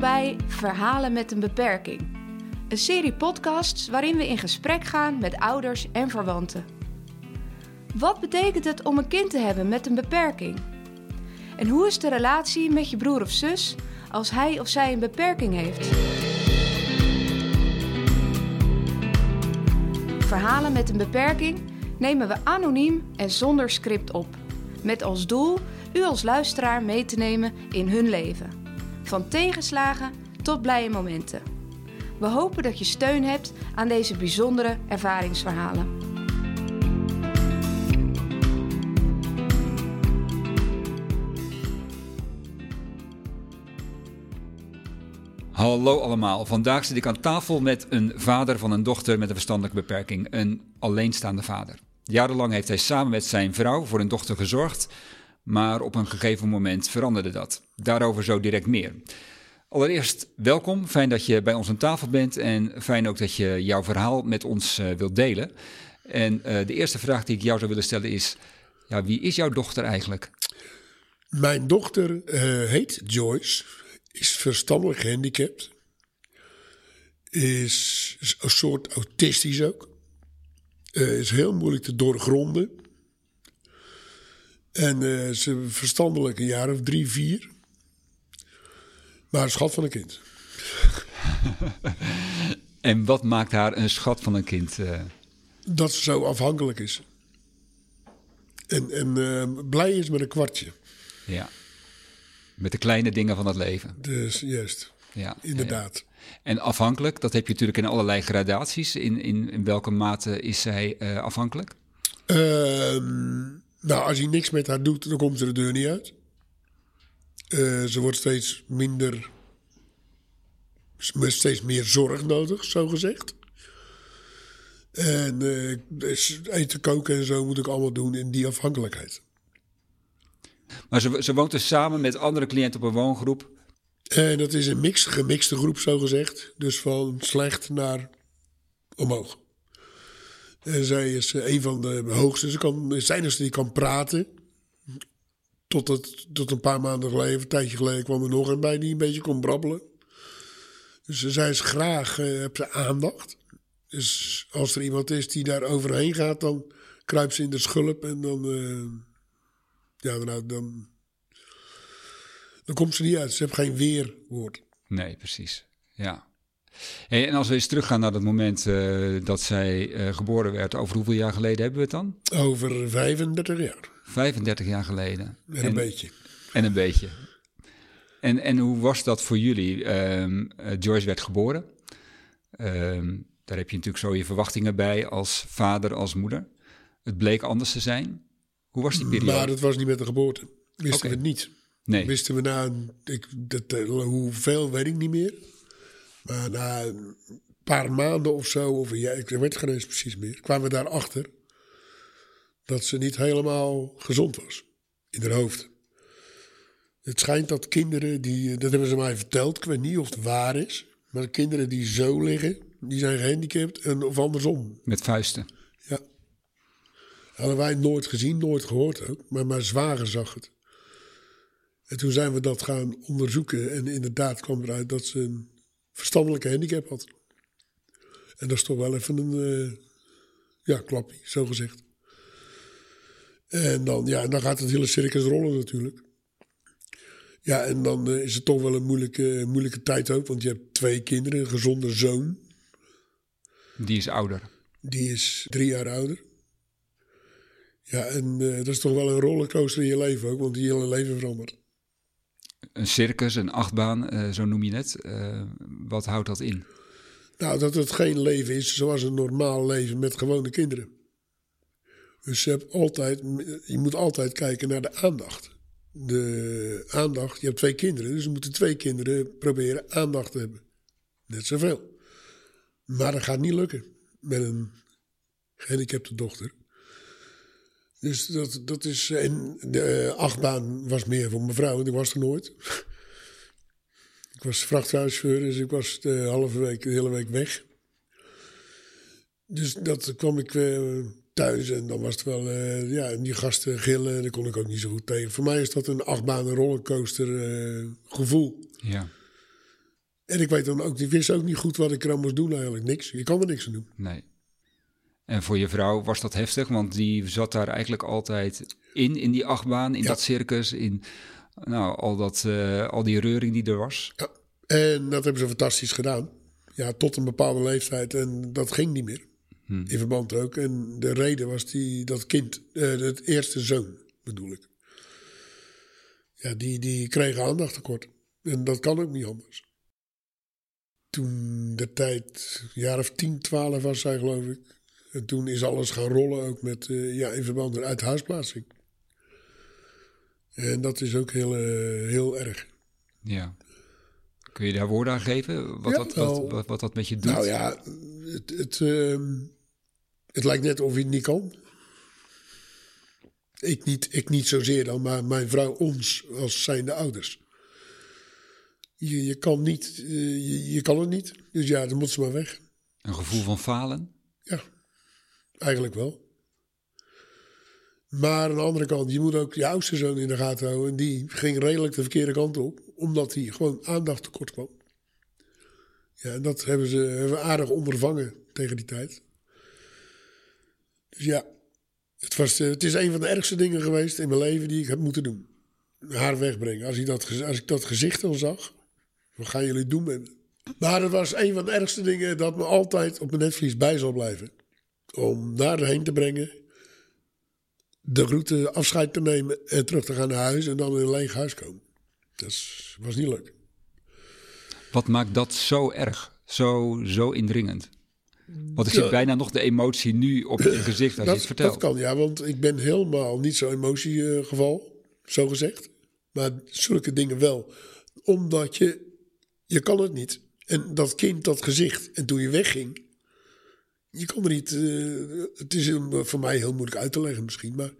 Bij Verhalen met een beperking. Een serie podcasts waarin we in gesprek gaan met ouders en verwanten. Wat betekent het om een kind te hebben met een beperking? En hoe is de relatie met je broer of zus als hij of zij een beperking heeft? Verhalen met een beperking nemen we anoniem en zonder script op. Met als doel u als luisteraar mee te nemen in hun leven. Van tegenslagen tot blije momenten. We hopen dat je steun hebt aan deze bijzondere ervaringsverhalen. Hallo allemaal. Vandaag zit ik aan tafel met een vader van een dochter met een verstandelijke beperking, een alleenstaande vader. Jarenlang heeft hij samen met zijn vrouw voor een dochter gezorgd, maar op een gegeven moment veranderde dat. Daarover zo direct meer. Allereerst welkom, fijn dat je bij ons aan tafel bent en fijn ook dat je jouw verhaal met ons uh, wilt delen. En uh, de eerste vraag die ik jou zou willen stellen is, ja, wie is jouw dochter eigenlijk? Mijn dochter uh, heet Joyce, is verstandelijk gehandicapt, is een soort autistisch ook, is heel moeilijk te doorgronden. En uh, ze verstandelijk een jaar of drie, vier. Maar een schat van een kind. en wat maakt haar een schat van een kind? Uh... Dat ze zo afhankelijk is. En, en uh, blij is met een kwartje. Ja. Met de kleine dingen van het leven. Dus juist. Ja, inderdaad. Ja. En afhankelijk, dat heb je natuurlijk in allerlei gradaties. In, in, in welke mate is zij afhankelijk? Ehm, nou, als hij niks met haar doet, dan komt ze de deur niet uit. Uh, ze wordt steeds minder. steeds meer zorg nodig, zo gezegd. En uh, dus eten, koken en zo moet ik allemaal doen in die afhankelijkheid. Maar ze, ze woont dus samen met andere cliënten op een woongroep? En dat is een mix, gemixte groep, zo gezegd. Dus van slecht naar omhoog. En zij is een van de hoogste. Ze kan, er die kan praten. Tot, het, tot een paar maanden geleden, een tijdje geleden, kwam er nog een bij die een beetje kon brabbelen. Dus zij is graag, uh, heb ze aandacht. Dus als er iemand is die daar overheen gaat, dan kruipt ze in de schulp en dan, ja, dan, dan, dan komt ze niet uit. Ze heeft geen weerwoord. Nee, precies. Ja. Hey, en als we eens teruggaan naar het moment uh, dat zij uh, geboren werd, over hoeveel jaar geleden hebben we het dan? Over 35 jaar. 35 jaar geleden. En, en een beetje. En een beetje. En, en hoe was dat voor jullie? Um, Joyce werd geboren. Um, daar heb je natuurlijk zo je verwachtingen bij als vader, als moeder. Het bleek anders te zijn. Hoe was die periode? Maar het was niet met de geboorte. Wisten okay. we het niet. Nee. Wisten we na, ik, dat, hoeveel weet ik niet meer. Maar na een paar maanden of zo, of ik weet het geen eens precies meer, kwamen we daarachter dat ze niet helemaal gezond was in haar hoofd. Het schijnt dat kinderen die, dat hebben ze mij verteld, ik weet niet of het waar is, maar kinderen die zo liggen, die zijn gehandicapt en, of andersom. Met vuisten. Ja. Hadden wij nooit gezien, nooit gehoord ook, maar mijn zwager zag het. En toen zijn we dat gaan onderzoeken en inderdaad kwam eruit dat ze een verstandelijke handicap had. En dat is toch wel even een uh, ja, klapje, zo gezegd. En dan, ja, dan gaat het hele circus rollen natuurlijk. Ja, en dan uh, is het toch wel een moeilijke, moeilijke tijd ook. Want je hebt twee kinderen, een gezonde zoon. Die is ouder. Die is drie jaar ouder. Ja, en uh, dat is toch wel een rollercoaster in je leven ook, want die hele leven verandert een circus, een achtbaan, uh, zo noem je het. Uh, wat houdt dat in? Nou, dat het geen leven is zoals een normaal leven met gewone kinderen. Dus je, hebt altijd, je moet altijd kijken naar de aandacht. De aandacht, je hebt twee kinderen, dus moeten twee kinderen proberen aandacht te hebben. Net zoveel. Maar dat gaat niet lukken met een gehandicapte dochter. Dus dat, dat is. En de achtbaan was meer voor mijn vrouw, want ik was er nooit. ik was vrachtwagenchauffeur, dus ik was de halve week, de hele week weg. Dus dat kwam ik uh, thuis en dan was het wel. Uh, ja, die gasten gillen, daar kon ik ook niet zo goed tegen. Voor mij is dat een achtbaan rollercoaster gevoel. Ja. En ik weet dan ook, ik wist ook niet goed wat ik er aan moest doen eigenlijk. Niks. Je kan er niks aan doen. Nee. En voor je vrouw was dat heftig, want die zat daar eigenlijk altijd in, in die achtbaan, in Ja. dat circus, in nou, al, dat, eh, al die reuring die er was. Ja. En dat hebben ze fantastisch gedaan. Ja, tot een bepaalde leeftijd. En dat ging niet meer. In verband ook. En de reden was die, dat kind, eh, het eerste zoon bedoel ik. Ja, die, die kreeg aandacht tekort. En dat kan ook niet anders. Toen de tijd, een jaar of 10, 12 was zij geloof ik. En toen is alles gaan rollen ook met, eh, ja, in verband met uithuisplaatsing. En dat is ook heel, eh, heel erg. Ja. Kun je daar woorden aan geven? Wat, Ja, dat, wat, wat, wat dat met je doet? Nou ja, het, het, ehm, het lijkt net of je het niet kan. Ik niet, ik niet zozeer dan, maar mijn vrouw ons als zijnde ouders. Je, je kan niet, eh, je, je kan het niet. Dus ja, dan moet ze maar weg. Een gevoel van falen? Eigenlijk wel. Maar aan de andere kant, je moet ook je oudste zoon in de gaten houden. En die ging redelijk de verkeerde kant op, omdat hij gewoon aandacht tekort kwam. Ja, en dat hebben ze hebben aardig ondervangen tegen die tijd. Dus ja, het, was, eh, het is een van de ergste dingen geweest in mijn leven die ik heb moeten doen. Haar wegbrengen. Als ik dat, als ik dat gezicht dan zag, wat gaan jullie doen? Maar het was een van de ergste dingen dat me altijd op mijn netvlies bij zal blijven. Om daarheen te brengen, de route afscheid te nemen en terug te gaan naar huis en dan in een leeg huis komen. Dat was niet leuk. Wat maakt dat zo erg? Zo, zo indringend? Want ik Ja. zie bijna nog de emotie nu op je gezicht als je het vertelt. dat kan, ja, want ik ben helemaal niet zo'n emotiegeval, zo gezegd. Maar zulke dingen wel. Omdat je, je kan het niet. En dat kind, dat gezicht, en toen je wegging, je kon er niet, eh, het is een- voor mij heel moeilijk uit te leggen misschien, maar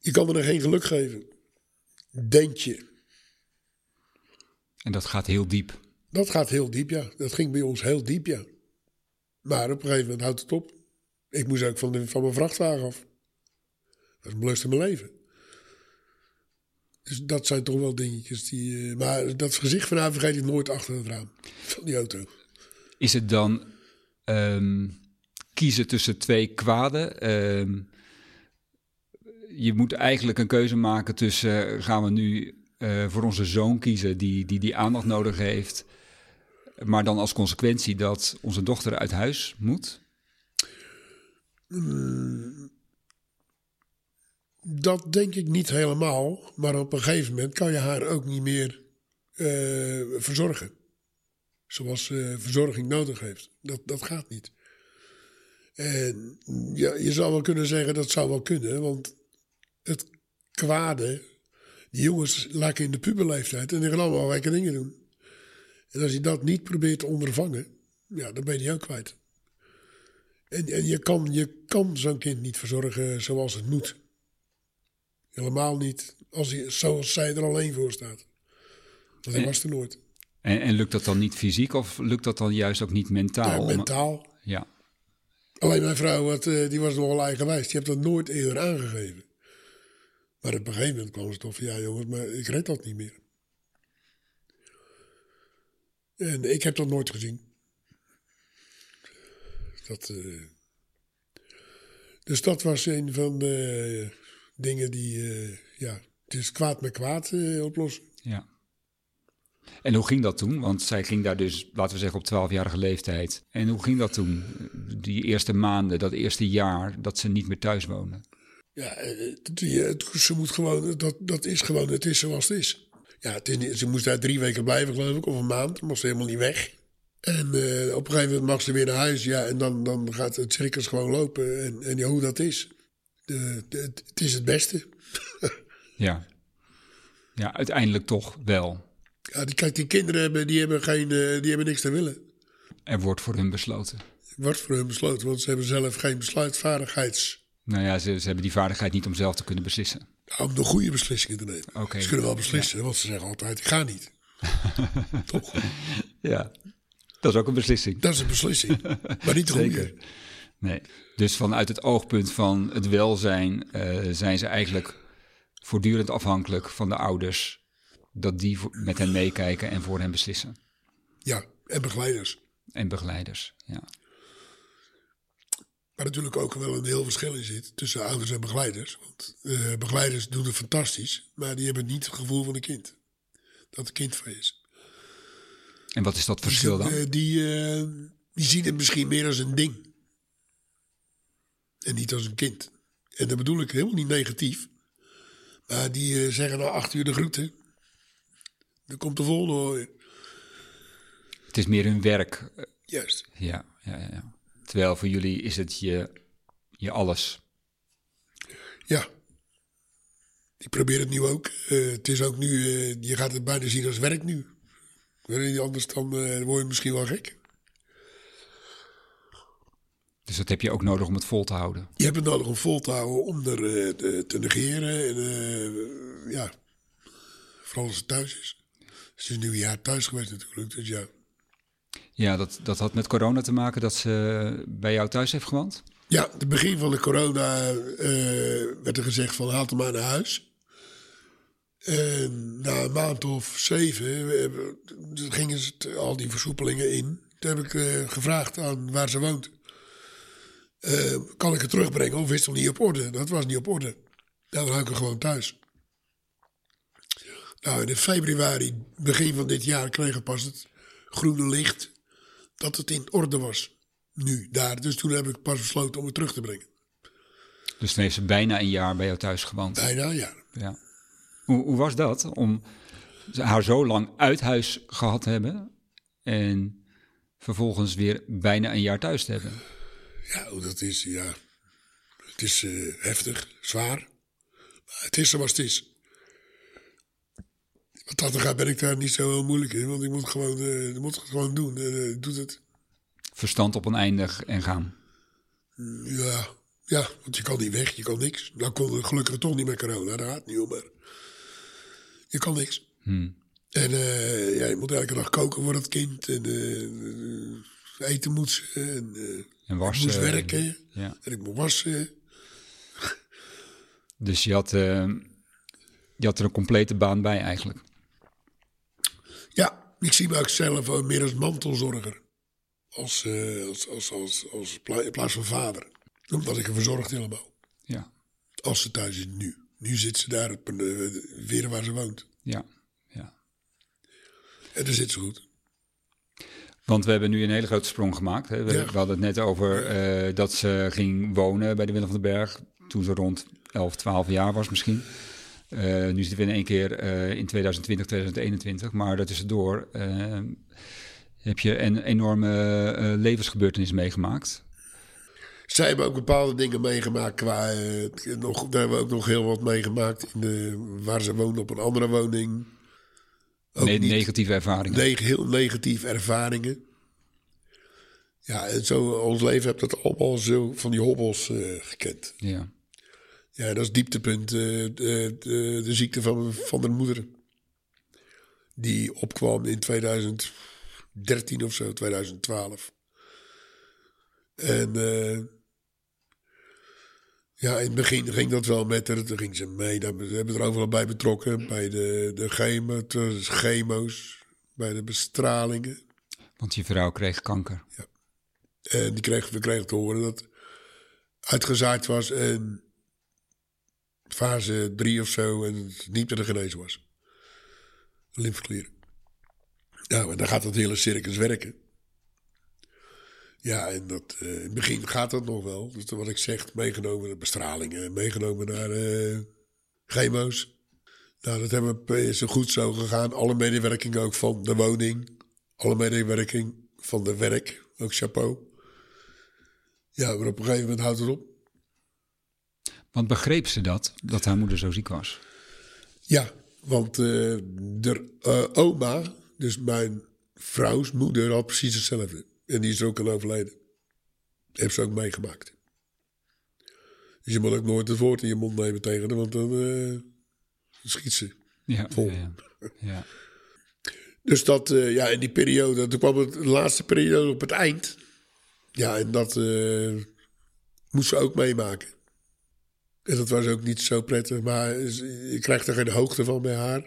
je kan er geen geluk geven. Denk je. En dat gaat heel diep. Dat gaat heel diep, ja. Dat ging bij ons heel diep, ja. Maar op een gegeven moment houdt het op. Ik moest ook van, de, van mijn vrachtwagen af. Dat is een belust in mijn leven. Dus dat zijn toch wel dingetjes die... eh, maar dat gezicht van haar vergeet ik nooit achter het raam. Van die auto. Is het dan ehm, kiezen tussen twee kwaden? Ehm, je moet eigenlijk een keuze maken tussen... eh, gaan we nu eh, voor onze zoon kiezen die, die die aandacht nodig heeft... maar dan als consequentie dat onze dochter uit huis moet? Dat denk ik niet helemaal. Maar op een gegeven moment kan je haar ook niet meer eh, verzorgen. Zoals ze verzorging nodig heeft. Dat, dat gaat niet. En ja, je zou wel kunnen zeggen dat zou wel kunnen. Want het kwade. Die jongens laken in de puberleeftijd. En die gaan allemaal gekke dingen doen. En als je dat niet probeert te ondervangen. Ja, dan ben je die ook kwijt. En, en je kan, je kan zo'n kind niet verzorgen zoals het moet. Helemaal niet als hij, zoals zij er alleen voor staat. Hij En- was er nooit. En, en lukt dat dan niet fysiek of lukt dat dan juist ook niet mentaal? Ja, Om- mentaal. Ja, Alleen mijn vrouw, eh, die was nogal eigenwijs. Die heeft dat nooit eerder aangegeven. Maar op een gegeven moment kwam ze toch van... Ja jongens, maar ik red dat niet meer. En ik heb dat nooit gezien. Dat, eh, dus dat was een van de dingen die... eh, ja, het is kwaad met kwaad eh, oplossen. ja. En hoe ging dat toen? Want zij ging daar dus, laten we zeggen, op 12-jarige leeftijd. En hoe ging dat toen? Die eerste maanden, dat eerste jaar dat ze niet meer thuis wonen. Ja, eh, die, eh, ze moet gewoon, dat, dat is gewoon, het is zoals het is. Ja, het is niet, ze moest daar drie weken blijven, geloof ik, of een maand. Dan mocht ze helemaal niet weg. En eh, op een gegeven moment mag ze weer naar huis. Ja, en dan, dan gaat het circus gewoon lopen. En, en ja, hoe dat is. De, het is het beste. Ja. Ja, uiteindelijk toch wel. Ja, die, kijk, die kinderen hebben, die hebben, geen, eh, die hebben niks te willen. Er wordt voor hun besloten. Wordt voor hun besloten, want ze hebben zelf geen besluitvaardigheids... Nou ja, ze, ze hebben die vaardigheid niet om zelf te kunnen beslissen. Om de goede beslissingen te nemen. Ze kunnen wel beslissen, want ze zeggen altijd, ik ga niet. Toch? Ja, dat is ook een beslissing. Dat is een beslissing. Maar niet de Zeker. goede. Nee. Dus vanuit het oogpunt van het welzijn eh, zijn ze eigenlijk voortdurend afhankelijk van de ouders. Dat die voor- met hen meekijken en voor hen beslissen. Ja, en begeleiders. En begeleiders, ja. Waar natuurlijk ook wel een heel verschil in zit tussen ouders en begeleiders. Want eh, begeleiders doen het fantastisch, maar die hebben niet het gevoel van een kind. Dat het kind van is. En wat is dat verschil dan? Eh, die, eh, die zien het misschien meer als een ding. En niet als een kind. En dat bedoel ik helemaal niet negatief. Maar die zeggen na acht uur de groeten. Dan komt de volgende hoor. Het is meer hun werk. Juist. Ja, ja, ja. Terwijl voor jullie is het je, je alles. Ja. Ik probeer het nu ook. Eh, het is ook nu, eh, je gaat het bijna zien als werk nu. Anders dan eh, word je misschien wel gek. Dus dat heb je ook nodig om het vol te houden. Je hebt het nodig om vol te houden, om er te, te negeren. En ja, vooral als het thuis is. Ze is nu een jaar thuis geweest natuurlijk, dus ja. Ja, dat, dat had met corona te maken dat ze bij jou thuis heeft gewoond? Ja, het begin van de corona eh, werd er gezegd van haal hem maar naar huis. En na een maand of zeven eh, gingen ze al die versoepelingen in. Toen heb ik eh, gevraagd aan waar ze woont. Kan ik het terugbrengen of is het nog niet op orde? Dat was niet op orde. Dan hou ik er gewoon thuis. Nou, in februari, begin van dit jaar, kreeg ik pas het groene licht dat het in orde was. Nu, daar. Dus toen heb ik pas besloten om het terug te brengen. Dus toen heeft ze bijna een jaar bij jou thuis gewoond. Bijna, ja. Ja. Hoe, hoe was dat om haar zo lang uit huis gehad te hebben en vervolgens weer bijna een jaar thuis te hebben? Ja, dat is, ja. Het is eh, heftig, zwaar. Maar het is zoals het is. Wat dat gaat, ben ik daar niet zo heel moeilijk in. Want ik moet, gewoon, eh, ik moet het gewoon doen. En, eh, doet het. Verstand op oneindig en gaan. Ja, ja, want je kan niet weg, je kan niks. Nou kon het gelukkig toch niet met corona, daar gaat niet om. Maar je kan niks. En eh, ja, je moet elke dag koken voor het kind. En eh, eten moet ze. En, eh, En wassen. moest werken. Ja. En ik moet wassen. Dus je had, eh, je had er een complete baan bij eigenlijk. Ja, ik zie me ook zelf meer als mantelzorger. Als, eh, als, als, als, als pla- in plaats van vader. Omdat ik haar verzorgd helemaal. Ja, Als ze thuis is nu. Nu zit ze daar op een, eh, weer waar ze woont. ja, ja. En daar zit ze goed. Want we hebben nu een hele grote sprong gemaakt. Hè. We, Ja. we hadden het net over eh, dat ze ging wonen bij de Willem van den Berg. Toen ze rond 11, 12 jaar was misschien. Eh, nu zitten we in één keer eh, in 2020, 2021. Maar daartussendoor eh heb je een enorme levensgebeurtenis meegemaakt. Zij hebben ook bepaalde dingen meegemaakt qua... nog, daar hebben we ook nog heel wat meegemaakt. In de, waar ze woonde op een andere woning. Ook Ne- niet- negatieve ervaringen. neg- heel negatieve ervaringen. Ja, en zo ons leven heeft dat allemaal zo van die hobbels gekend. Ja. Ja, dat is dieptepunt. eh, de, de, de ziekte van, van de moeder. Die opkwam in 2013 of zo, 2012. En eh, ja, in het begin ging dat wel met haar. Toen ging ze mee. Daar- We hebben er overal bij betrokken. Bij de, de chemo, de chemo's, bij de bestralingen. Want je vrouw kreeg kanker. En die kreeg, we kregen te horen dat uitgezaaid was en fase 3 of zo en het niet meer genezen was. Lymfeklieren. Nou, en dan gaat dat hele circus werken. Ja, en dat, eh, in het begin gaat dat nog wel. Dus wat ik zeg, meegenomen naar bestralingen, meegenomen naar eh chemo's. Nou, dat hebben we, er goed zo gegaan. Alle medewerking ook van de woning. Alle medewerking van de werk. Ook chapeau. Ja, maar op een gegeven moment houdt het op. Want begreep ze dat, dat haar moeder zo ziek was? Ja, want eh de eh, oma, dus mijn vrouws moeder, had precies hetzelfde. En die is er ook al overleden. Heeft ze ook meegemaakt. Dus je moet ook nooit het woord in je mond nemen tegen haar, want dan eh, schiet ze. Ja, Vol. ja, ja. ja. Dus dat, ja, in die periode, toen kwam het, de laatste periode op het eind. Ja, en dat moest ze ook meemaken. En dat was ook niet zo prettig, maar je krijgt er geen hoogte van bij haar.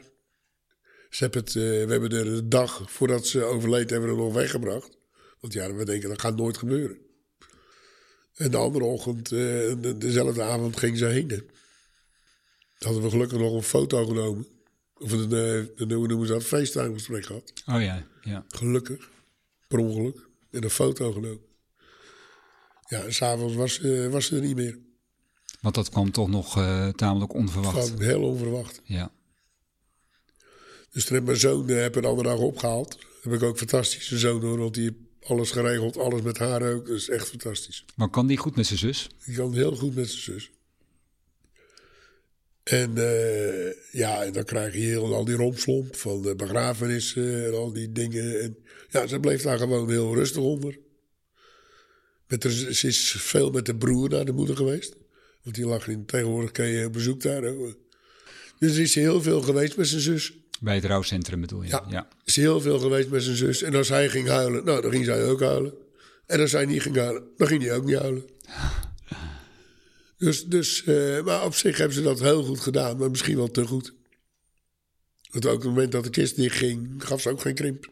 Ze hebben het, eh, we hebben er een dag voordat ze overleed, hebben we er nog weggebracht. Want ja, we denken dat gaat nooit gebeuren. En de andere ochtend, eh, de- dezelfde avond, ging ze heen. hè. Hadden we gelukkig nog een foto genomen. Of een, eh, een hoe noemen ze dat, FaceTime-gesprek gehad. Oh ja, ja. Gelukkig. Per ongeluk. En een foto genomen. Ja, s'avonds was, eh, was ze er niet meer. Want dat kwam toch nog eh, tamelijk onverwacht. Gewoon heel onverwacht. Ja. Dus toen heb mijn zoon eh, heb een andere dag opgehaald. Heb ik ook fantastische zoon hoor, want die heeft alles geregeld, alles met haar ook. Dat is echt fantastisch. Maar kan die goed met zijn zus? Die kan heel goed met zijn zus. En eh, ja, en dan krijg je heel, al die rompslomp van de begrafenissen en al die dingen. En ja, ze bleef daar gewoon heel rustig onder. Met de, ze is veel met de broer naar de moeder geweest. Want die lag in, tegenwoordig kan je bezoek daar. Dus is heel veel geweest met zijn zus. Bij het rouwcentrum bedoel je? Ja. ja. Is heel veel geweest met zijn zus. En als hij ging huilen, nou, dan ging zij ook huilen. En als hij niet ging huilen, dan ging hij ook niet huilen. Dus, dus eh, maar op zich hebben ze dat heel goed gedaan, maar misschien wel te goed. Want ook op het moment dat de kist dicht ging, gaf ze ook geen krimp.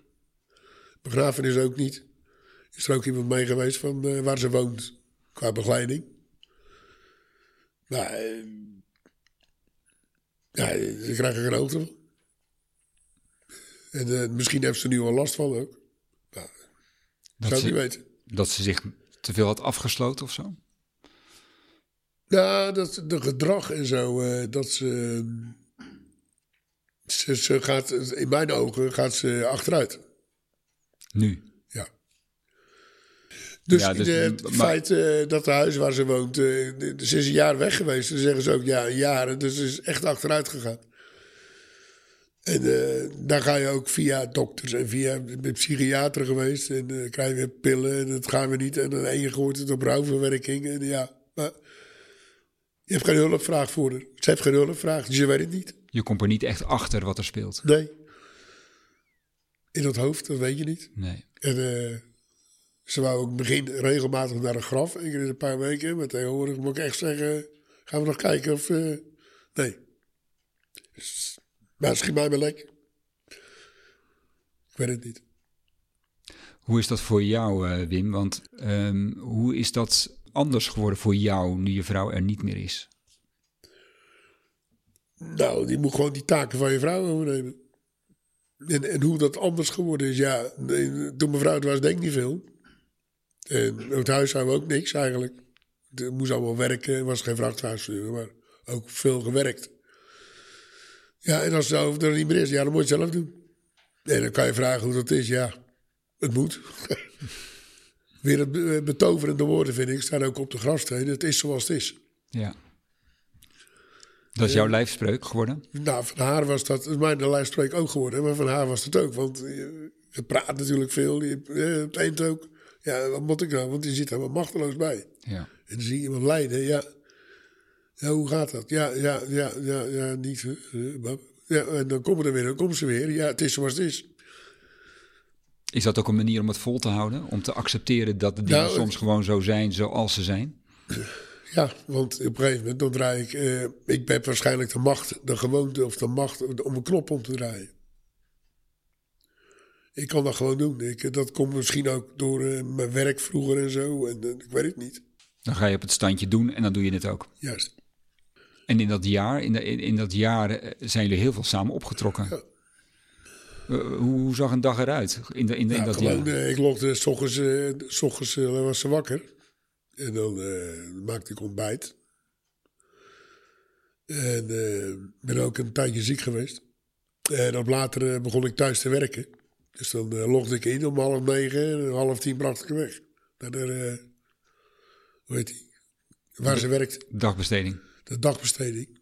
Begrafenis ook niet. Is er ook iemand mee geweest van eh, waar ze woont, qua begeleiding. Maar, eh, ja, ze krijgen er van. En eh, misschien heeft ze nu wel last van ook. Nou, Dat, zou ik niet ze, weten. dat ze zich te veel had afgesloten of zo? Ja, dat de gedrag en zo, eh, dat ze, ze. Ze gaat, in mijn ogen gaat ze achteruit. Nu? Dus, Ja, dus- het maar- feit eh, dat de huis waar ze woont. de- ze is een jaar weg geweest. Dan zeggen ze ook ja, een jaar. Dus ze is echt achteruit gegaan. En eh, daar ga je ook via dokters en via psychiater geweest. En dan krijg je weer pillen en dat gaan we niet. En dan enige wordt het op rouwverwerking. En ja, maar je hebt geen hulpvraag voor haar. Ze heeft geen hulpvraag, dus je weet het niet. Je komt er niet echt achter wat er speelt. Nee. In het hoofd, dat weet je niet. Nee. En ze wou ook begin regelmatig naar een graf, één keer in een paar weken. Maar tegenwoordig moet ik echt zeggen, gaan we nog kijken of... eh, nee. Dus, maar schiet mij maar lek. Ik weet het niet. Hoe is dat voor jou, eh, Wim? Want ehm, hoe is dat anders geworden voor jou nu je vrouw er niet meer is? Nou, die moet gewoon die taken van je vrouw overnemen. En, en hoe dat anders geworden is, ja. Toen mijn vrouw was, denk ik niet veel. En het huishouden ook niks eigenlijk. Er moest allemaal werken, er was geen vrachtwagenstuur, maar ook veel gewerkt. Ja, en als het over er niet meer is, ja, dan moet je het zelf doen. En dan kan je vragen hoe dat is, ja, het moet. Weer het be- betoverende woorden, vind ik, staan ook op de grafsteen. Het is zoals het is. Ja. Dat is jouw lijfspreuk geworden? Nou, van haar was dat, mijn lijstspreek ook geworden, maar van haar was het ook. Want je, je praat natuurlijk veel, je, eh, het eind ook. Ja, wat moet ik nou? Want je zit wel machteloos bij. Ja. En dan zie je iemand lijden, ja. Ja, hoe gaat dat? Ja, ja, ja, ja, ja, niet. Eh, Ja, en dan komen er weer, dan komen ze weer. Ja, het is zoals het is. Is dat ook een manier om het vol te houden? Om te accepteren dat de dingen Nou, soms gewoon zo zijn zoals ze zijn? Ja, want op een gegeven moment dan draai ik... eh, ik heb waarschijnlijk de macht, de gewoonte of de macht om een knop om te draaien. Ik kan dat gewoon doen. Ik, dat komt misschien ook door eh, mijn werk vroeger en zo. En eh, ik weet het niet. Dan ga je op het standje doen en dan doe je het ook. Juist. En in dat jaar, in, de- in, in dat jaar eh, zijn jullie heel veel samen opgetrokken. Ja. Eh, hoe, zag een dag eruit in, de, in, de- in Ja, dat gewoon, jaar? eh, ik logde s ochtends, eh, s ochtends eh, was ze wakker. En dan eh, maakte ik ontbijt. En eh, ben ook een tijdje ziek geweest. En dan later eh, begon ik thuis te werken. Dus dan eh, logde ik in om half negen en half tien bracht ik haar weg. Naar de, eh, hoe heet die? Waar ze werkt, Dagbesteding. de dagbesteding.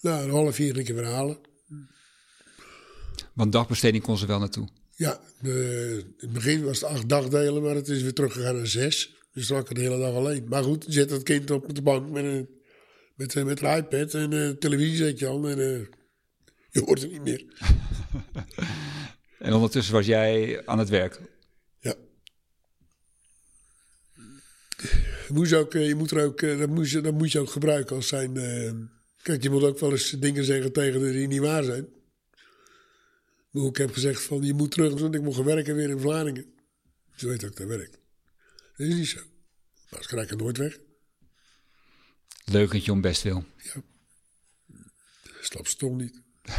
Nou, een half vier een keer weer halen. Want dagbesteding kon ze wel naartoe. Ja, eh, in het begin was het acht dagdelen, maar het is weer teruggegaan naar zes. Dus dan ik de hele dag alleen. Maar goed, je zet dat kind op de bank met een, met, eh, met een iPad en een televisie zet je aan en je hoort het niet meer. En ondertussen was jij aan het werk. Ja. Je moet, ook, eh, je moet er ook, eh, dat, moet je, dat moet je ook gebruiken als zijn... eh, kijk, je moet ook wel eens dingen zeggen tegen de die niet waar zijn. Maar ik heb gezegd van, je moet terug, want ik moet gaan werken weer in Vlaardingen. Ze weet dat ik daar werk. Dat is niet zo. Maar ze krijgen nooit weg. Leukentje om best wil. Ja. Snap ze toch niet.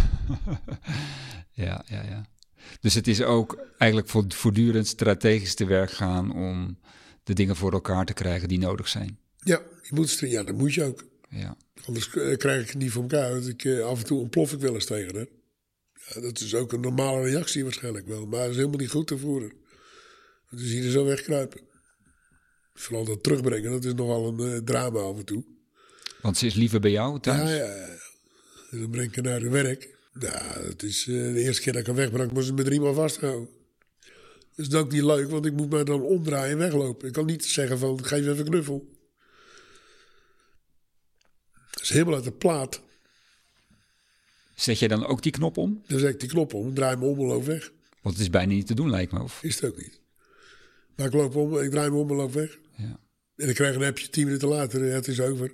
Ja, ja, ja. Dus het is ook eigenlijk voor- voortdurend strategisch te werk gaan om de dingen voor elkaar te krijgen die nodig zijn. Ja, je moet, ja, dat moet je ook. Ja, Anders eh, krijg ik het niet voor elkaar. Want ik, eh, af en toe ontplof ik wel eens tegen. Ja, dat is ook een normale reactie waarschijnlijk wel. Maar het is helemaal niet goed te voeren. Want je er zo wegkruipen. Vooral dat terugbrengen, dat is nogal een eh, drama af en toe. want ze is liever bij jou thuis. Ja, ja, ja. En dan breng ik haar naar haar werk. Ja, het is eh, de eerste keer dat ik haar wegbreng, moest ze me drie maal vasthouden. Dus dat is ook niet leuk, want ik moet mij dan omdraaien en weglopen. Ik kan niet zeggen van, geef even een knuffel. Dat is helemaal uit de plaat. Zet jij dan ook die knop om? Dan zet ik die knop om, draai me om en loop weg. Want het is bijna niet te doen, lijkt me. Of? Is het ook niet. Maar ik loop om, ik draai me om en loop weg. Ja. En ik krijg een appje tien minuten later, ja, het is over.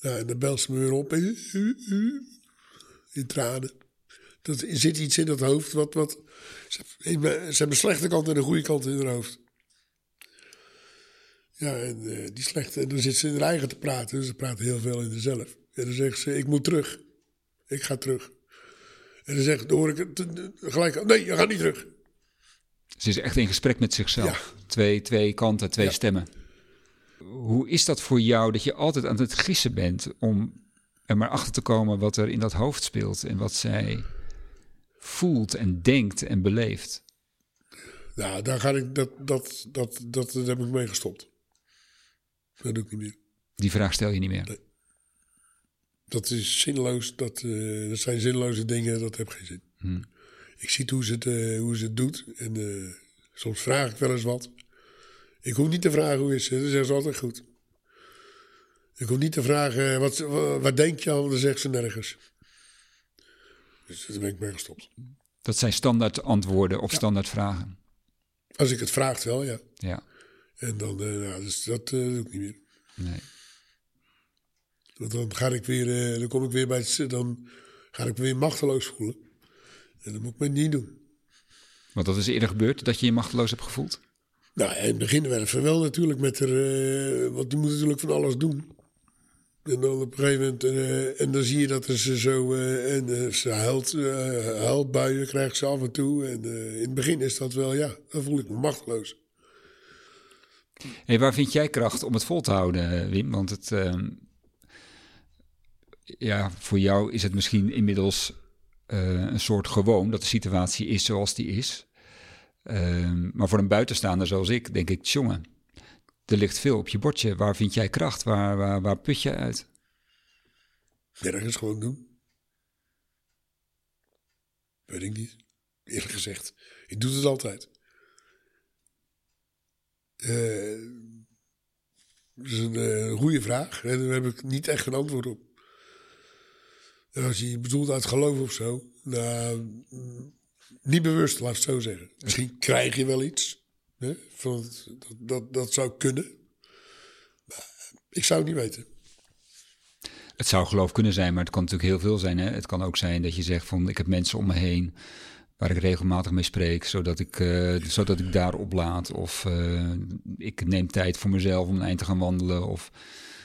En dan belt ze me weer op. In tranen. Dat, er zit iets in dat hoofd wat... wat ze, ze hebben een slechte kant en een goede kant in haar hoofd. Ja, en eh, die slechte... En dan zit ze in haar eigen te praten. Dus ze praten heel veel in zichzelf. En dan zegt ze, ik moet terug. Ik ga terug. En dan, zegt, dan hoor ik het gelijk... Nee, je gaat niet terug. Ze is echt in gesprek met zichzelf. Twee, twee kanten, twee Ja. stemmen. Hoe is dat voor jou dat je altijd aan het gissen bent om maar achter te komen wat er in dat hoofd speelt en wat zij voelt en denkt en beleeft? Nou, daar ga ik, dat, dat, dat, dat, heb ik mee gestopt. Dat doe ik niet meer. Die vraag stel je niet meer. Dat is zinloos. Dat, eh, dat zijn zinloze dingen. Dat heeft geen zin. Ik zie hoe ze het, eh, hoe ze het doet. En eh, soms vraag ik wel eens wat. Ik hoef niet te vragen hoe is ze. Dan zegt ze altijd goed. Ik hoef niet te vragen, wat, wat, wat denk je al? Dan zegt ze nergens. Dus daar ben ik mee gestopt. Dat zijn standaard antwoorden of standaard vragen. Als ik het vraag wel, ja. Ja, En dan, eh, nou, dus dat eh, doe ik niet meer. nee. Want dan ga ik weer, eh, dan kom ik weer bij het, dan ga ik me weer machteloos voelen. En dat moet ik me niet doen. Want dat is eerder gebeurd, dat je je machteloos hebt gevoeld. Nou, in het begin wel natuurlijk met eh, want die moet natuurlijk van alles doen. En dan op een gegeven moment, eh, en dan zie je dat ze zo, eh, en eh, ze huilt, huilbuien krijgt ze af en toe. En in het begin is dat wel, ja, dan voel ik me machteloos. Hey, waar vind jij kracht om het vol te houden, Wim? Want het, ehm, ja, voor jou is het misschien inmiddels een soort gewoon dat de situatie is zoals die is. Ehm, maar voor een buitenstaander zoals ik, denk ik, jongen, er ligt veel op je bordje. Waar vind jij kracht? Waar, waar, waar put je uit? Nergens gewoon doen. Weet ik niet. Eerlijk gezegd. Ik doe het altijd. Eh, dat is een eh, goede vraag. En daar heb ik niet echt een antwoord op. En als je je bedoelt uit geloof of zo. Nou, mm, niet bewust, laat ik het zo zeggen. Misschien krijg je wel iets. Hè, van het- dat, dat, dat zou kunnen. Maar ik zou het niet weten. Het zou geloof kunnen zijn, maar het kan natuurlijk heel veel zijn. Hè? Het kan ook zijn dat je zegt van ik heb mensen om me heen waar ik regelmatig mee spreek, zodat ik, eh, zodat ik daar oplaad. Of eh, ik neem tijd voor mezelf om een eind te gaan wandelen. Of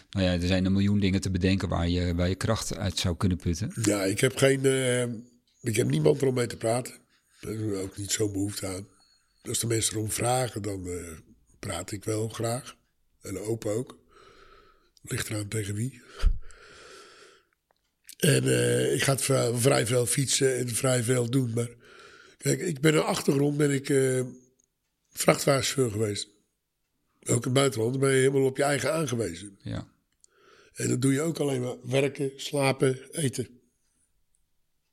nou ja, er zijn een miljoen dingen te bedenken waar je, waar je kracht uit zou kunnen putten. Ja, ik heb geen. eh, ik heb niemand erom mee te praten. Daar heb ik ook niet zo'n behoefte aan. Als de mensen erom vragen, dan eh, praat ik wel graag. En open ook. Ligt eraan tegen wie. En eh, ik ga het vrij, veel fietsen en vrij veel doen. Maar kijk, ik ben een achtergrond ben ik eh vrachtwagenchauffeur geweest. Ook in het buitenland ben je helemaal op je eigen aangewezen. Ja. En dat doe je ook alleen maar werken, slapen, eten.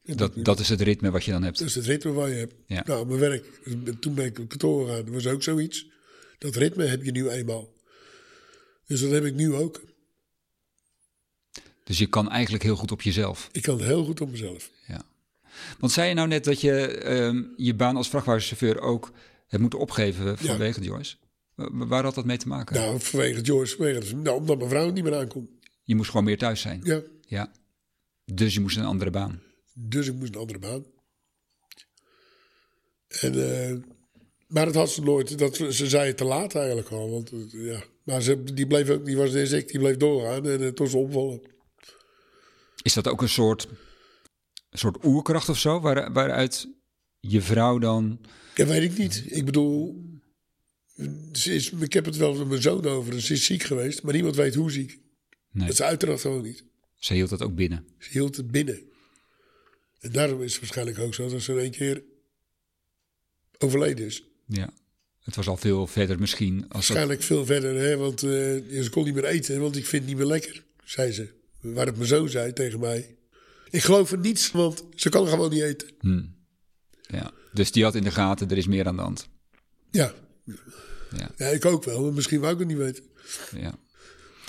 Dat, dat is het ritme wat je dan hebt. dat is het ritme wat je hebt. Ja. Nou, mijn werk. Toen ben ik op kantoor gegaan. Was ook zoiets. Dat ritme heb je nu eenmaal. Dus dat heb ik nu ook. Dus je kan eigenlijk heel goed op jezelf. Ik kan heel goed op mezelf. Ja. Want zei je nou net dat je ehm, je baan als vrachtwagenchauffeur ook hebt moeten opgeven vanwege Joyce? Wa- Waar had dat mee te maken? Nou, vanwege Joyce, vanwege, nou, omdat mijn vrouw niet meer aankomt. Je moest gewoon meer thuis zijn. Ja, Ja. Dus je moest een andere baan. Dus ik moest een andere baan. En, eh, maar dat had ze nooit. Dat, ze zei het te laat eigenlijk al. Want, eh, ja. Maar ze, die, bleef ook, die was net als ik, die bleef doorgaan. En uh, toen ze omvallen. Is dat ook een soort, een soort oerkracht of zo? Waar, waaruit je vrouw dan... Ja, weet ik niet. Ik bedoel... Ze is, ik heb het wel met mijn zoon over. Ze is ziek geweest. Maar niemand weet hoe ziek. Nee, Dat is uiteraard gewoon niet. ze hield dat ook binnen. Ze hield het binnen. En daarom is het waarschijnlijk ook zo dat ze in één keer overleden is. Ja. Het was al veel verder misschien. Als dat, Waarschijnlijk veel verder, hè, want eh, ze kon niet meer eten, want ik vind het niet meer lekker, zei ze. Waar het me zo zei tegen mij. Ik geloof er niets, want ze kan gewoon niet eten. ja. Dus die had in de gaten, er is meer aan de hand. Ja, Ja. ja ik ook wel, maar misschien wou ik het niet weten. Ja.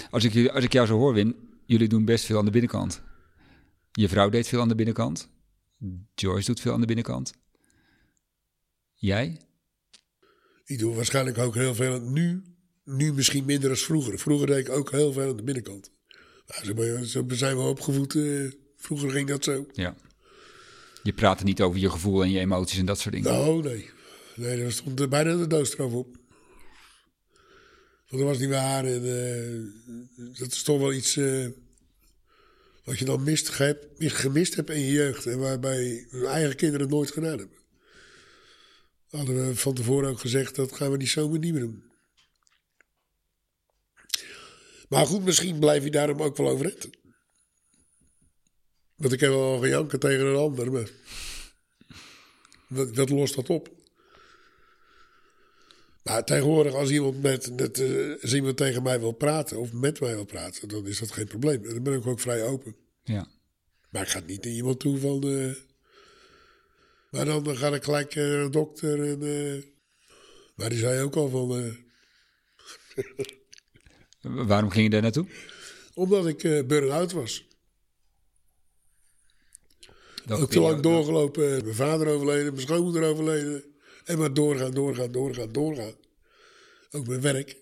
Als, ik, als ik jou zo hoor, Win, jullie doen best veel aan de binnenkant. Je vrouw deed veel aan de binnenkant. Joyce doet veel aan de binnenkant. Jij? Ik doe waarschijnlijk ook heel veel nu. Nu misschien minder als vroeger. Vroeger deed ik ook heel veel aan de binnenkant. Nou, zo zijn we opgevoed. eh, vroeger ging dat zo. Ja. Je praatte niet over je gevoel en je emoties en dat soort dingen. Nou, nee. Nee, daar stond er bijna de doodstraf op. Want dat was niet waar. En, eh, dat is toch wel iets eh, wat je dan mist, ge- gemist hebt in je jeugd. En waarbij mijn eigen kinderen het nooit gedaan hebben. Hadden we van tevoren ook gezegd, dat gaan we niet zomaar niet meer doen. Maar goed, misschien blijf je daarom ook wel overeind. Want ik heb wel gejanken tegen een ander, maar... Wat, wat lost dat op? Maar tegenwoordig, als iemand, met, met, eh, als iemand tegen mij wil praten of met mij wil praten, dan is dat geen probleem. En dan ben ik ook vrij open. Ja. Maar ik ga niet naar iemand toe van. eh, maar dan, dan ga ik gelijk eh, naar een dokter. En, maar die zei ook al van. Waarom ging je daar naartoe? omdat ik eh burn-out was. Welke Ook te lang doorgelopen. Mijn vader overleden, mijn schoonmoeder overleden. En maar doorgaan, doorgaan, doorgaan, doorgaan. Ook mijn werk.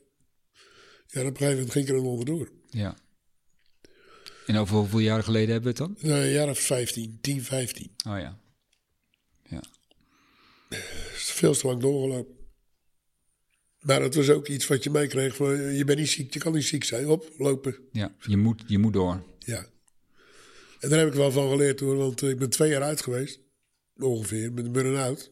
Ja, op een gegeven moment ging ik er dan onderdoor. Ja. En over hoeveel jaren geleden hebben we het dan? Nou, een jaar of 15, 10, 15. Oh ja. Ja. veel te lang doorgelopen. Maar dat was ook iets wat je meekreeg van je bent niet ziek, je kan niet ziek zijn. Op, lopen. Ja, je moet, je moet door. Ja. En daar heb ik wel van geleerd hoor, want ik ben twee jaar uit geweest. Ongeveer, met een burn-out.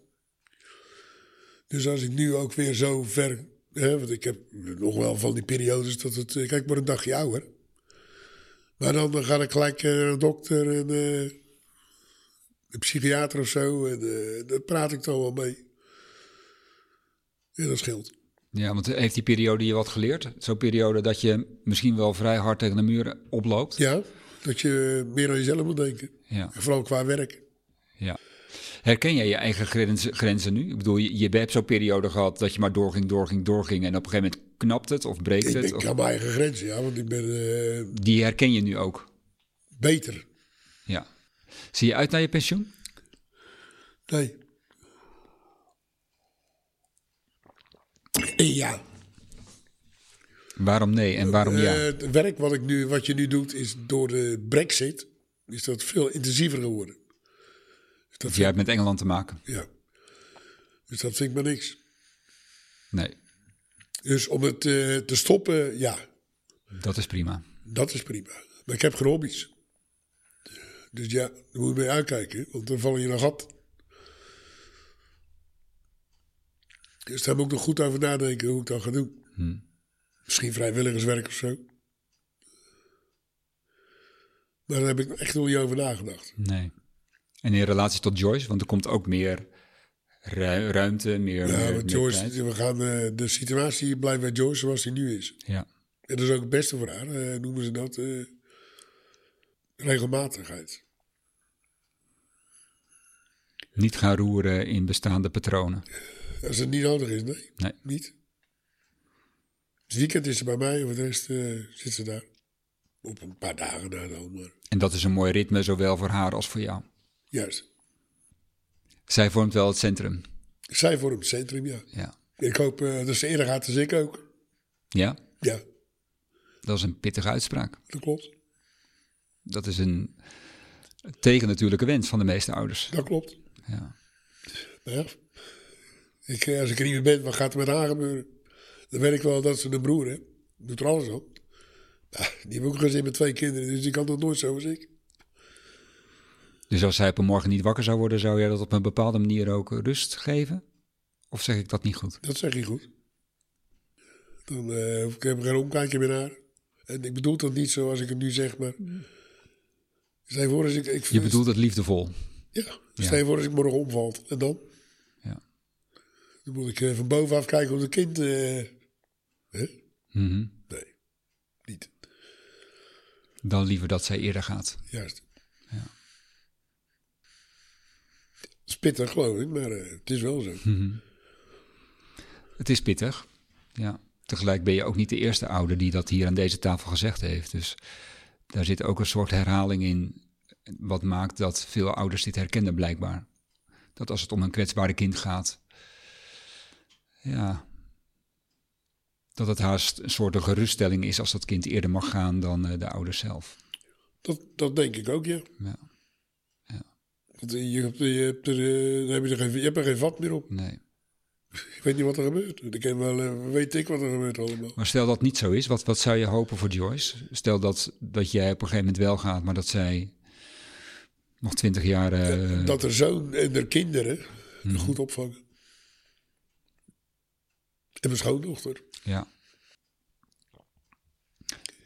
Dus als ik nu ook weer zo ver... Hè, want ik heb nog wel van die periodes dat het... eh, Kijk, ik word een dagje ouder. Maar dan, dan ga ik gelijk eh, naar een dokter en eh, een psychiater of zo. En eh, daar praat ik dan wel mee. En dat scheelt. Ja, want heeft die periode je wat geleerd? Zo'n periode dat je misschien wel vrij hard tegen de muur oploopt? Ja, dat je meer aan jezelf moet denken. Ja. En vooral qua werk. ja. Herken jij je eigen grenzen, grenzen nu? Ik bedoel, je, je hebt zo'n periode gehad dat je maar doorging, doorging, doorging. En op een gegeven moment knapt het of breekt Ik het. Of, aan mijn eigen grenzen, ja, want ik ben eh, die herken je nu ook. beter. Ja. Zie je uit naar je pensioen? Nee. Ja, Waarom nee en waarom ja? eh, het werk wat, ik nu, wat je nu doet is door de brexit, is dat veel intensiever geworden. Dat jij hebt met Engeland te maken? ja. Dus dat vind ik maar niks. Nee, Dus om het eh, te stoppen, ja, dat is prima. dat is prima. Maar ik heb geen hobby's. Dus ja, daar moet je mee uitkijken, want dan val je in een gat. Dus daar moet ik nog goed over nadenken hoe ik dat ga doen. Misschien vrijwilligerswerk of zo. Maar daar heb ik echt nog niet over nagedacht. Nee. En in relatie tot Joyce, want er komt ook meer ru- ruimte, meer. Ja, meer, want Joyce, we gaan, eh, de situatie blijft bij Joyce zoals die nu is. Ja. En dat is ook het beste voor haar, eh, noemen ze dat eh, regelmatigheid. Niet gaan roeren in bestaande patronen. Als het niet nodig is, nee. Nee. Niet. Het weekend is ze bij mij, en voor de rest zit ze daar. Op een paar dagen na dan, maar En dat is een mooi ritme, zowel voor haar als voor jou. Juist. Zij vormt wel het centrum. Zij vormt het centrum, ja. Ja. Ik hoop eh, dat ze eerder gaat als ik ook. Ja, Ja, dat is een pittige uitspraak. dat klopt. Dat is een tegen natuurlijke wens van de meeste ouders. Dat klopt. Ja. Maar ja, Ik, eh, als ik er niet meer ben, wat gaat er met haar gebeuren? Dan weet ik wel dat ze een broer heeft. Doet er alles op. Die heeft ook een gezin met twee kinderen, dus die kan dat nooit zo als ik. Dus als hij op een morgen niet wakker zou worden, zou jij dat op een bepaalde manier ook rust geven? Of zeg ik dat niet goed? Dat zeg je goed. Dan eh ik heb geen omkijkje meer naar. En ik bedoel dat niet zoals ik het nu zeg, maar... Stel je voor als ik... ik Je bedoelt het liefdevol. Ja, stel je voor als ik morgen omvalt. En dan? Ja. Dan moet ik eh, van bovenaf kijken of het kind... eh, hè? Mhm. Nee, niet. Dan liever dat zij eerder gaat. Juist. Spittig geloof ik, maar eh, het is wel zo. Het is pittig. Ja. Tegelijk ben je ook niet de eerste ouder die dat hier aan deze tafel gezegd heeft. Dus daar zit ook een soort herhaling in. Wat maakt dat veel ouders dit herkennen blijkbaar. Dat als het om een kwetsbare kind gaat. Ja. Dat het haast een soort een geruststelling is als dat kind eerder mag gaan dan eh, de ouders zelf. Dat, dat denk ik ook, ja. Ja. Want je, hebt, je, hebt er, eh, je, er geen, je hebt er geen vat meer op. Nee. Ik weet niet wat er gebeurt. Ik ken wel, eh, weet ik wat er gebeurt allemaal. Maar stel dat niet zo is, wat, wat zou je hopen voor Joyce? Stel dat, dat jij op een gegeven moment wel gaat, maar dat zij nog twintig jaar... eh, Dat er zoon en de kinderen er goed opvangen. En mijn schoondochter. Ja.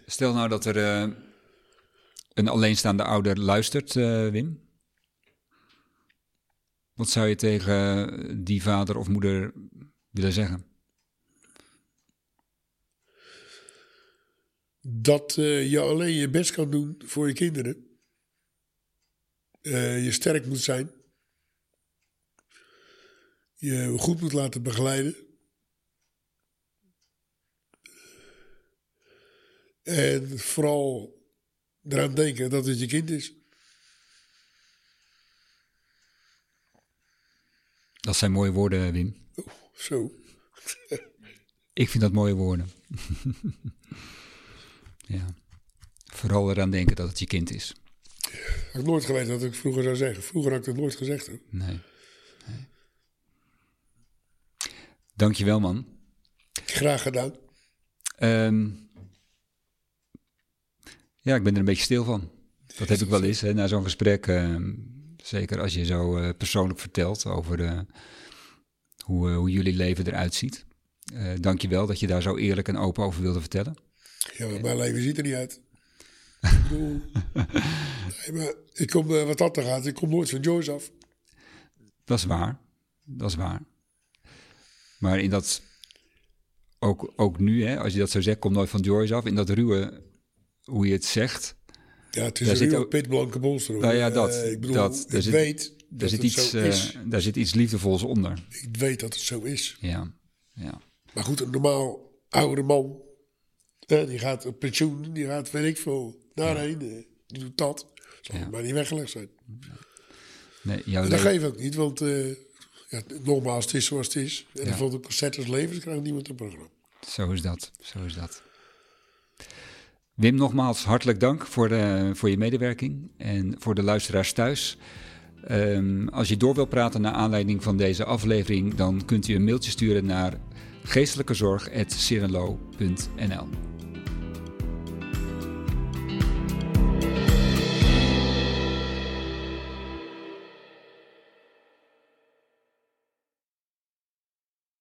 Stel nou dat er een alleenstaande ouder luistert, Wim. Wat zou je tegen die vader of moeder willen zeggen? Dat eh, je alleen je best kan doen voor je kinderen. Eh, je sterk moet zijn. Je goed moet laten begeleiden. En vooral eraan denken dat het je kind is. Dat zijn mooie woorden, Wim. Zo. Ik vind dat mooie woorden. ja. Vooral eraan denken dat het je kind is. Had ik nooit geweten dat ik vroeger zou zeggen. Vroeger had ik dat nooit gezegd. Hoor. Nee. nee. Dankjewel, man. Graag gedaan. Ehm, ja, ik ben er een beetje stil van. Dat heb ik wel eens hè, na zo'n gesprek. ehm, zeker als je zo eh, persoonlijk vertelt over eh, hoe, eh, hoe jullie leven eruit ziet. Eh Dank je wel dat je daar zo eerlijk en open over wilde vertellen. Ja, maar mijn leven ziet er niet uit. ik bedoel... Nee, maar ik kom, eh, wat dat er gaat, ik kom nooit van Joyce af. Dat is waar. Dat is waar. Maar in dat, ook, ook nu, hè, als je dat zo zegt, komt nooit van Joyce af. In dat ruwe, hoe je het zegt, Ja, het is Daar een zit ook- pitblanke monster. hoor. Nou ja, dat- Eh, ik bedoel, dat- ik daar zit- weet daar dat zit, het iets, zo eh, is. daar zit iets liefdevols onder. Ik weet dat het zo is. Ja, ja. Maar goed, een normaal oudere man, die gaat op pensioen, die gaat, weet ik veel, daarheen. eh, die doet dat. Zal Ja. maar niet weggelegd zijn. Nee, dat leven- geef ik ook niet, want eh, ja, nogmaals, het is zoals het is. En ja. van de concert als levens krijgt niemand een programma. Zo is dat, zo is dat. Wim, nogmaals hartelijk dank voor, de, voor je medewerking en voor de luisteraars thuis. Ehm, als je door wilt praten naar aanleiding van deze aflevering, dan kunt u een mailtje sturen naar geestelijkezorg.cirelo.nl.